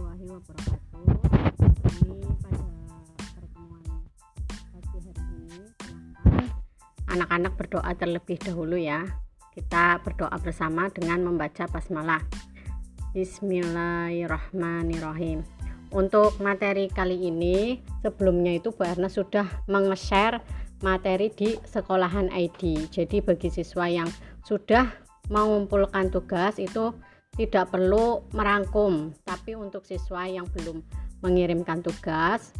warahmatullahi wabarakatuh. Ini pada pertemuan pagi hari ini anak-anak berdoa terlebih dahulu ya. Kita berdoa bersama dengan membaca basmalah. Bismillahirrahmanirrahim. Untuk materi kali ini sebelumnya itu Bu Erna sudah meng-share materi di sekolahan ID. Jadi bagi siswa yang sudah mengumpulkan tugas itu tidak perlu merangkum, tapi untuk siswa yang belum mengirimkan tugas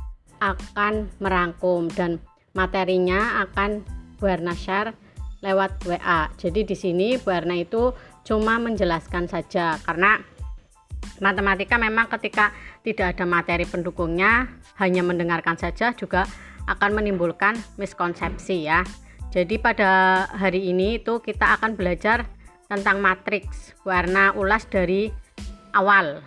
akan merangkum dan materinya akan Bu Erna share lewat WA. Jadi di sini Bu itu cuma menjelaskan saja karena matematika memang ketika tidak ada materi pendukungnya hanya mendengarkan saja juga akan menimbulkan miskonsepsi ya. Jadi pada hari ini itu kita akan belajar tentang matriks warna ulas dari awal.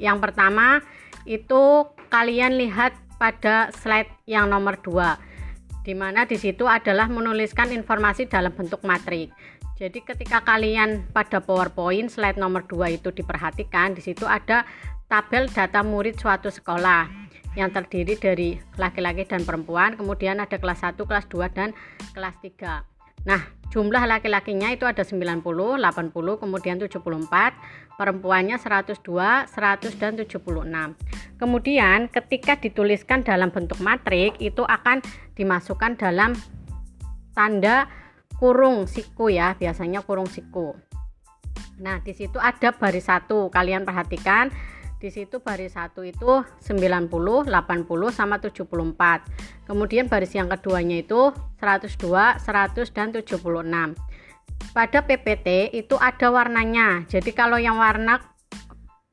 Yang pertama itu kalian lihat pada slide yang nomor 2 di mana di situ adalah menuliskan informasi dalam bentuk matriks. Jadi ketika kalian pada PowerPoint slide nomor 2 itu diperhatikan di situ ada tabel data murid suatu sekolah yang terdiri dari laki-laki dan perempuan, kemudian ada kelas 1, kelas 2 dan kelas 3. Nah, jumlah laki-lakinya itu ada 90, 80, kemudian 74, perempuannya 102, 100 dan 76. Kemudian ketika dituliskan dalam bentuk matrik itu akan dimasukkan dalam tanda kurung siku ya, biasanya kurung siku. Nah, di situ ada baris satu. Kalian perhatikan di situ baris satu itu 90, 80 sama 74. Kemudian baris yang keduanya itu 102, 100 dan 76. Pada PPT itu ada warnanya. Jadi kalau yang warna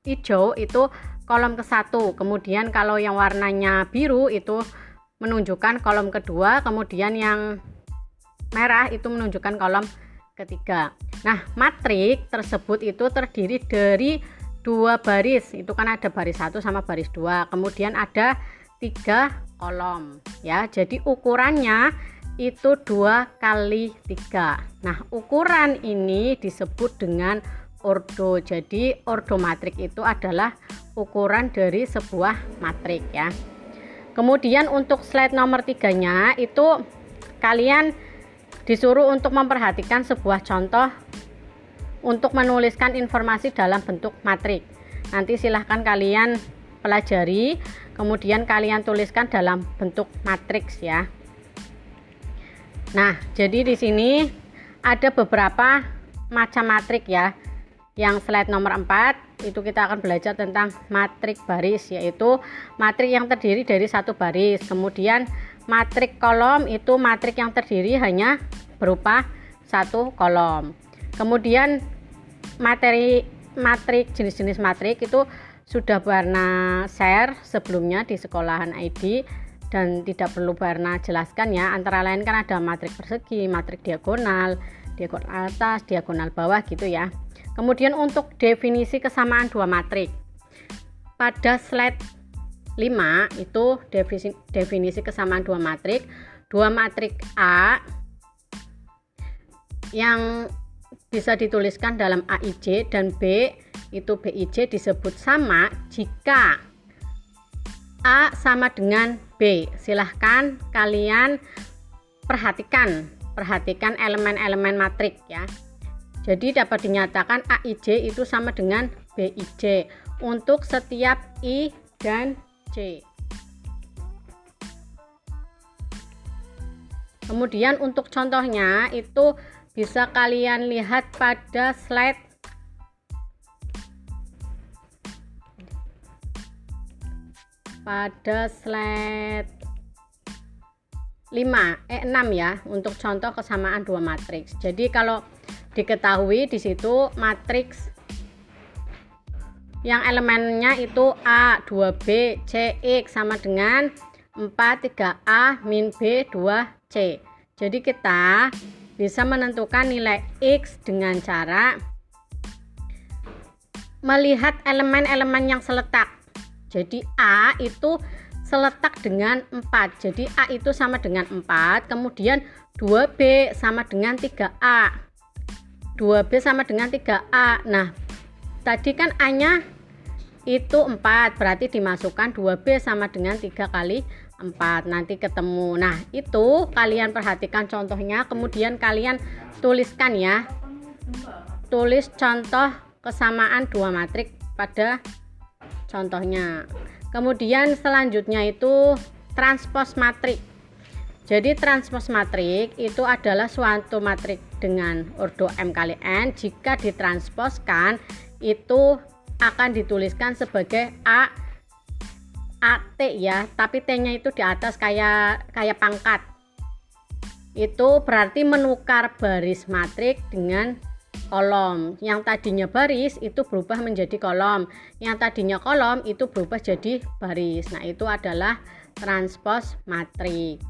hijau itu kolom ke satu. Kemudian kalau yang warnanya biru itu menunjukkan kolom kedua. Kemudian yang merah itu menunjukkan kolom ketiga. Nah, matrik tersebut itu terdiri dari dua baris. Itu kan ada baris satu sama baris dua. Kemudian ada tiga kolom ya. Jadi ukurannya itu dua kali tiga. Nah ukuran ini disebut dengan ordo. Jadi ordo matrik itu adalah ukuran dari sebuah matrik ya. Kemudian untuk slide nomor tiganya itu kalian disuruh untuk memperhatikan sebuah contoh untuk menuliskan informasi dalam bentuk matrik. Nanti silahkan kalian pelajari, kemudian kalian tuliskan dalam bentuk matriks ya. Nah, jadi di sini ada beberapa macam matrik ya. Yang slide nomor 4 itu kita akan belajar tentang matrik baris yaitu matrik yang terdiri dari satu baris. Kemudian matrik kolom itu matrik yang terdiri hanya berupa satu kolom. Kemudian materi matrik jenis-jenis matrik itu sudah warna share sebelumnya di sekolahan ID dan tidak perlu warna jelaskan ya antara lain kan ada matrik persegi, matrik diagonal, diagonal atas, diagonal bawah gitu ya. Kemudian untuk definisi kesamaan dua matrik. Pada slide 5 itu definisi, definisi kesamaan dua matrik. Dua matrik A yang bisa dituliskan dalam AIJ dan B itu BIJ disebut sama jika A sama dengan B. Silahkan kalian perhatikan, perhatikan elemen-elemen matrik ya. Jadi dapat dinyatakan AIJ itu sama dengan BIJ untuk setiap I dan J. Kemudian untuk contohnya itu bisa kalian lihat pada slide pada slide 5 eh 6 ya untuk contoh kesamaan dua matriks. Jadi kalau diketahui di situ matriks yang elemennya itu A, 2B, C, X sama dengan 4, 3A, min B, 2C. Jadi kita bisa menentukan nilai X dengan cara melihat elemen-elemen yang seletak. Jadi A itu seletak dengan 4. Jadi A itu sama dengan 4, kemudian 2B sama dengan 3A. 2B sama dengan 3A. Nah, tadi kan A-nya itu 4 berarti dimasukkan 2B sama dengan 3 kali 4 nanti ketemu. Nah itu kalian perhatikan contohnya. Kemudian kalian tuliskan ya. Tulis contoh kesamaan dua matrik pada contohnya. Kemudian selanjutnya itu transpos matrik. Jadi transpos matrik itu adalah suatu matrik dengan ordo M kali N. Jika ditransposkan itu akan dituliskan sebagai A AT ya, tapi T-nya itu di atas kayak kayak pangkat. Itu berarti menukar baris matrik dengan kolom. Yang tadinya baris itu berubah menjadi kolom. Yang tadinya kolom itu berubah jadi baris. Nah, itu adalah transpos matrik.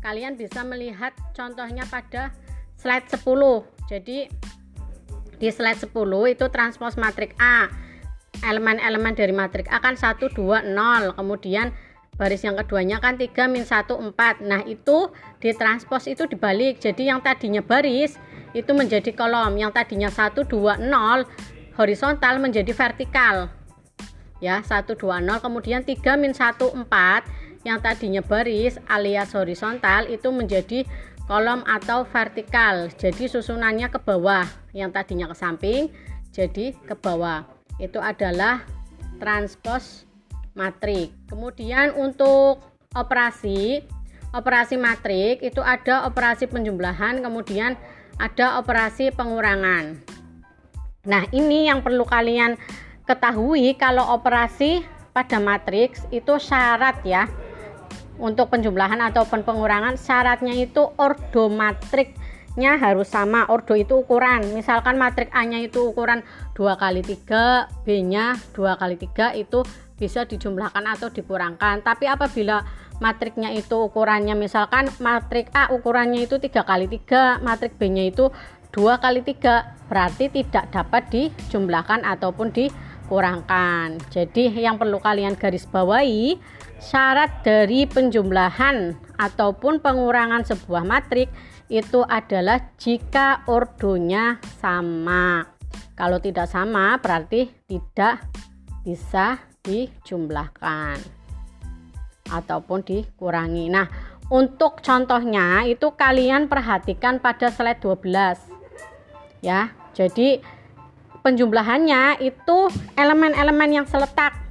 Kalian bisa melihat contohnya pada slide 10. Jadi di slide 10 itu transpos matrik A elemen-elemen dari matrik A kan 1 2 0 kemudian baris yang keduanya kan 3 min 1 4 nah itu ditranspos itu dibalik. Jadi yang tadinya baris itu menjadi kolom. Yang tadinya 1 2 0 horizontal menjadi vertikal. Ya 1 2 0 kemudian 3 min 1 4 yang tadinya baris alias horizontal itu menjadi kolom atau vertikal. Jadi susunannya ke bawah. Yang tadinya ke samping jadi ke bawah itu adalah transpos matrik kemudian untuk operasi operasi matrik itu ada operasi penjumlahan kemudian ada operasi pengurangan. Nah ini yang perlu kalian ketahui kalau operasi pada matriks itu syarat ya. Untuk penjumlahan ataupun pengurangan syaratnya itu ordo matriknya harus sama ordo itu ukuran. Misalkan matrik A nya itu ukuran 2 kali 3 B nya 2 kali 3 itu bisa dijumlahkan atau dikurangkan. Tapi apabila matriknya itu ukurannya misalkan matrik A ukurannya itu 3 kali 3 matrik B nya itu 2 kali 3 berarti tidak dapat dijumlahkan ataupun dikurangkan. Jadi yang perlu kalian garis bawahi Syarat dari penjumlahan ataupun pengurangan sebuah matrik itu adalah jika ordonya sama. Kalau tidak sama berarti tidak bisa dijumlahkan ataupun dikurangi. Nah, untuk contohnya itu kalian perhatikan pada slide 12. Ya. Jadi penjumlahannya itu elemen-elemen yang seletak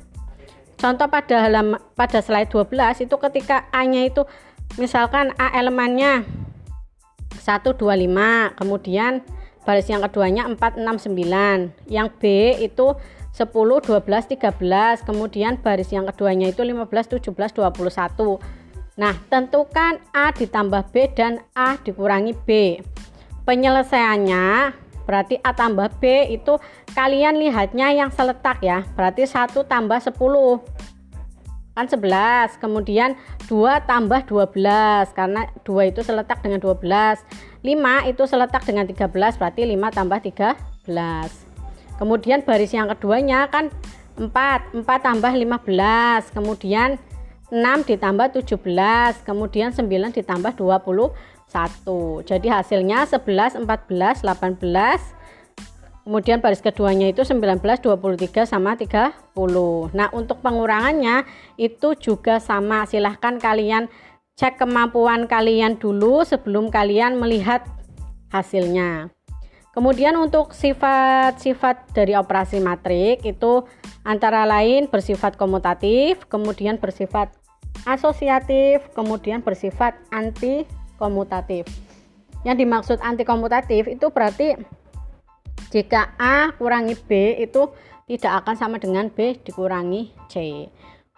Contoh pada halaman pada slide 12 itu ketika A-nya itu misalkan A elemennya 125, kemudian baris yang keduanya 469. Yang B itu 10, 12, 13, kemudian baris yang keduanya itu 15, 17, 21. Nah, tentukan A ditambah B dan A dikurangi B. Penyelesaiannya berarti A tambah B itu kalian lihatnya yang seletak ya berarti 1 tambah 10 kan 11 kemudian 2 tambah 12 karena 2 itu seletak dengan 12 5 itu seletak dengan 13 berarti 5 tambah 13 kemudian baris yang keduanya kan 4 4 tambah 15 kemudian 6 ditambah 17 kemudian 9 ditambah 20 1 jadi hasilnya 11 14 18 kemudian baris keduanya itu 19 23 sama 30 nah untuk pengurangannya itu juga sama. Silahkan kalian cek kemampuan kalian dulu sebelum kalian melihat hasilnya. Kemudian untuk sifat-sifat dari operasi matrik itu antara lain bersifat komutatif kemudian bersifat asosiatif kemudian bersifat anti komutatif. Yang dimaksud anti komutatif itu berarti jika A kurangi B itu tidak akan sama dengan B dikurangi C.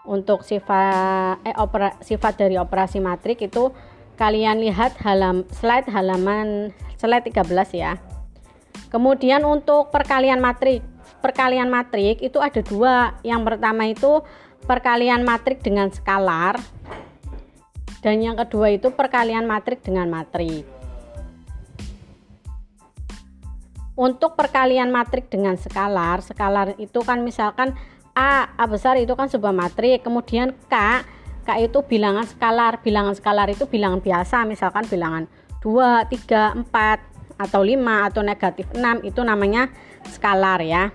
Untuk sifat eh, opera, sifat dari operasi matrik itu kalian lihat halam slide halaman slide 13 ya. Kemudian untuk perkalian matrik. Perkalian matrik itu ada dua. Yang pertama itu perkalian matrik dengan skalar dan yang kedua itu perkalian matrik dengan matrik untuk perkalian matrik dengan skalar skalar itu kan misalkan A A besar itu kan sebuah matrik kemudian K K itu bilangan skalar bilangan skalar itu bilangan biasa misalkan bilangan 2 3 4 atau 5 atau negatif 6 itu namanya skalar ya.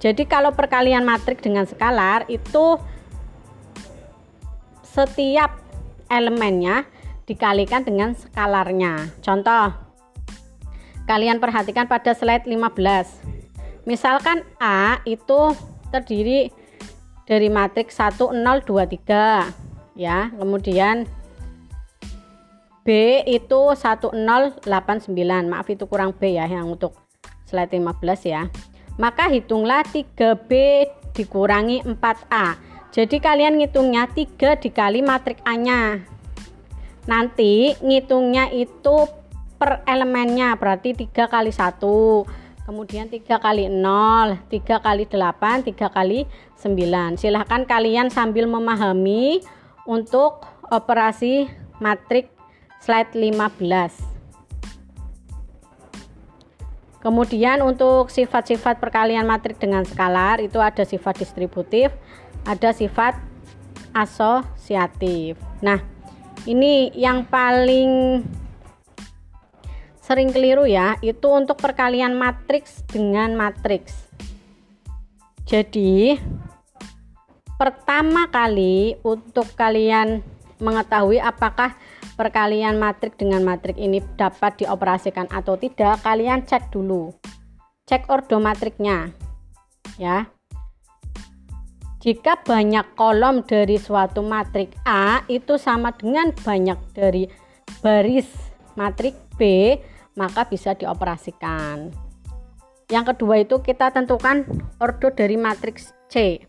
Jadi kalau perkalian matrik dengan skalar itu setiap elemennya dikalikan dengan skalarnya. Contoh kalian perhatikan pada slide 15 misalkan A itu terdiri dari matriks 1 0 2 3 ya. Kemudian B itu 1089 maaf itu kurang B ya yang untuk slide 15 ya. Maka hitunglah 3B dikurangi 4A jadi kalian ngitungnya 3 dikali matrik A nya nanti ngitungnya itu per elemennya berarti 3 kali 1 kemudian 3 kali 0 3 kali 8 3 kali 9 silahkan kalian sambil memahami untuk operasi matrik slide 15 Kemudian untuk sifat-sifat perkalian matrik dengan skalar itu ada sifat distributif, ada sifat asosiatif. Nah, ini yang paling sering keliru ya, itu untuk perkalian matriks dengan matriks. Jadi, pertama kali untuk kalian mengetahui apakah perkalian matrik dengan matrik ini dapat dioperasikan atau tidak, kalian cek dulu. Cek ordo matriknya. Ya. Jika banyak kolom dari suatu matrik A itu sama dengan banyak dari baris matrik B, maka bisa dioperasikan. Yang kedua itu kita tentukan ordo dari matriks C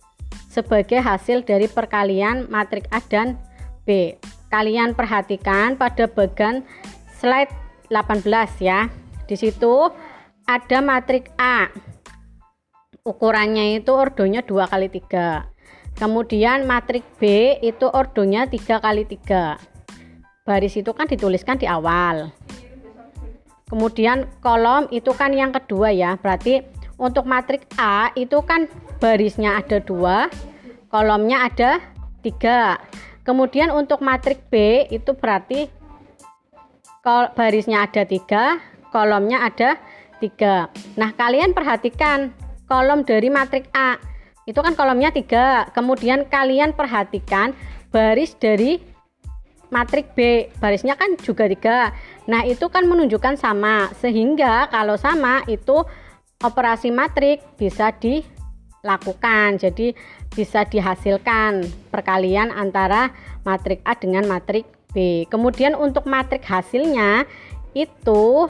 sebagai hasil dari perkalian matrik A dan B. Kalian perhatikan pada bagian slide 18 ya. Di situ ada matrik A. Ukurannya itu ordonya 2 kali 3 kemudian matrik B itu ordonya 3 kali 3 baris itu kan dituliskan di awal kemudian kolom itu kan yang kedua ya berarti untuk matrik A itu kan barisnya ada dua kolomnya ada tiga Kemudian untuk matrik B itu berarti barisnya ada tiga, kolomnya ada tiga. Nah kalian perhatikan kolom dari matrik A itu kan kolomnya tiga. Kemudian kalian perhatikan baris dari matrik B barisnya kan juga tiga. Nah itu kan menunjukkan sama sehingga kalau sama itu operasi matrik bisa dilakukan. Jadi bisa dihasilkan perkalian antara matrik A dengan matrik B. Kemudian untuk matrik hasilnya itu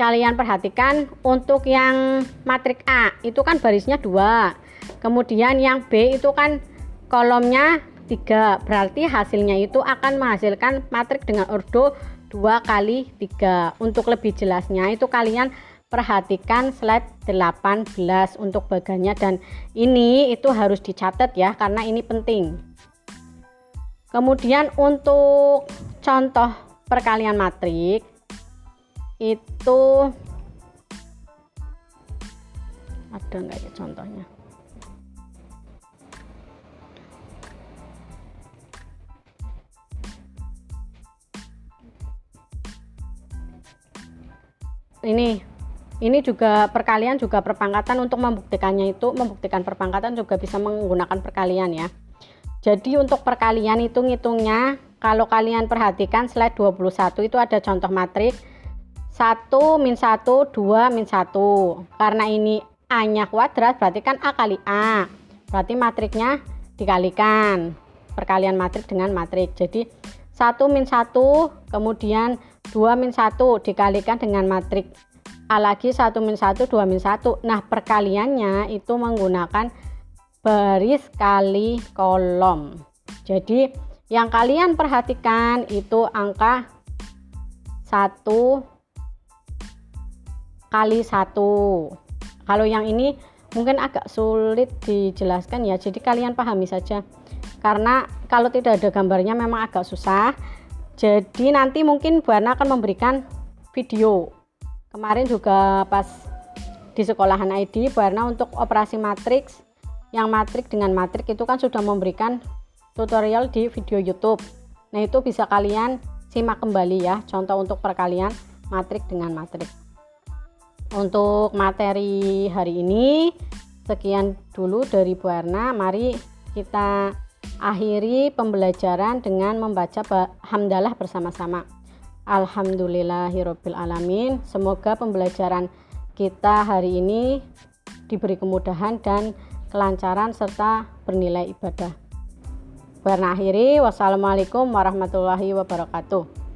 kalian perhatikan untuk yang matrik A itu kan barisnya dua. Kemudian yang B itu kan kolomnya tiga. Berarti hasilnya itu akan menghasilkan matrik dengan ordo 2 kali 3. Untuk lebih jelasnya itu kalian perhatikan slide 18 untuk bagannya dan ini itu harus dicatat ya karena ini penting kemudian untuk contoh perkalian matrik itu ada enggak ya contohnya ini ini juga perkalian juga perpangkatan untuk membuktikannya itu membuktikan perpangkatan juga bisa menggunakan perkalian ya. Jadi untuk perkalian itu ngitungnya kalau kalian perhatikan slide 21 itu ada contoh matrik. 1 min 1 2 min 1 karena ini A nya kuadrat berarti kan A kali A. Berarti matriknya dikalikan. Perkalian matrik dengan matrik. Jadi 1 min 1 kemudian 2 min 1 dikalikan dengan matrik. A lagi 1 min 1 2 min 1 nah perkaliannya itu menggunakan baris kali kolom. Jadi yang kalian perhatikan itu angka 1 kali 1 kalau yang ini mungkin agak sulit dijelaskan ya. Jadi kalian pahami saja. Karena kalau tidak ada gambarnya memang agak susah. Jadi nanti mungkin Bu Ana akan memberikan video. Kemarin juga pas di sekolahan ID karena untuk operasi matriks. Yang matrik dengan matrik itu kan sudah memberikan tutorial di video YouTube. Nah itu bisa kalian simak kembali ya. Contoh untuk perkalian matrik dengan matrik untuk materi hari ini sekian dulu dari Bu Erna mari kita akhiri pembelajaran dengan membaca hamdalah bersama-sama Alhamdulillahirabbil alamin semoga pembelajaran kita hari ini diberi kemudahan dan kelancaran serta bernilai ibadah. Berakhiri, wassalamualaikum warahmatullahi wabarakatuh.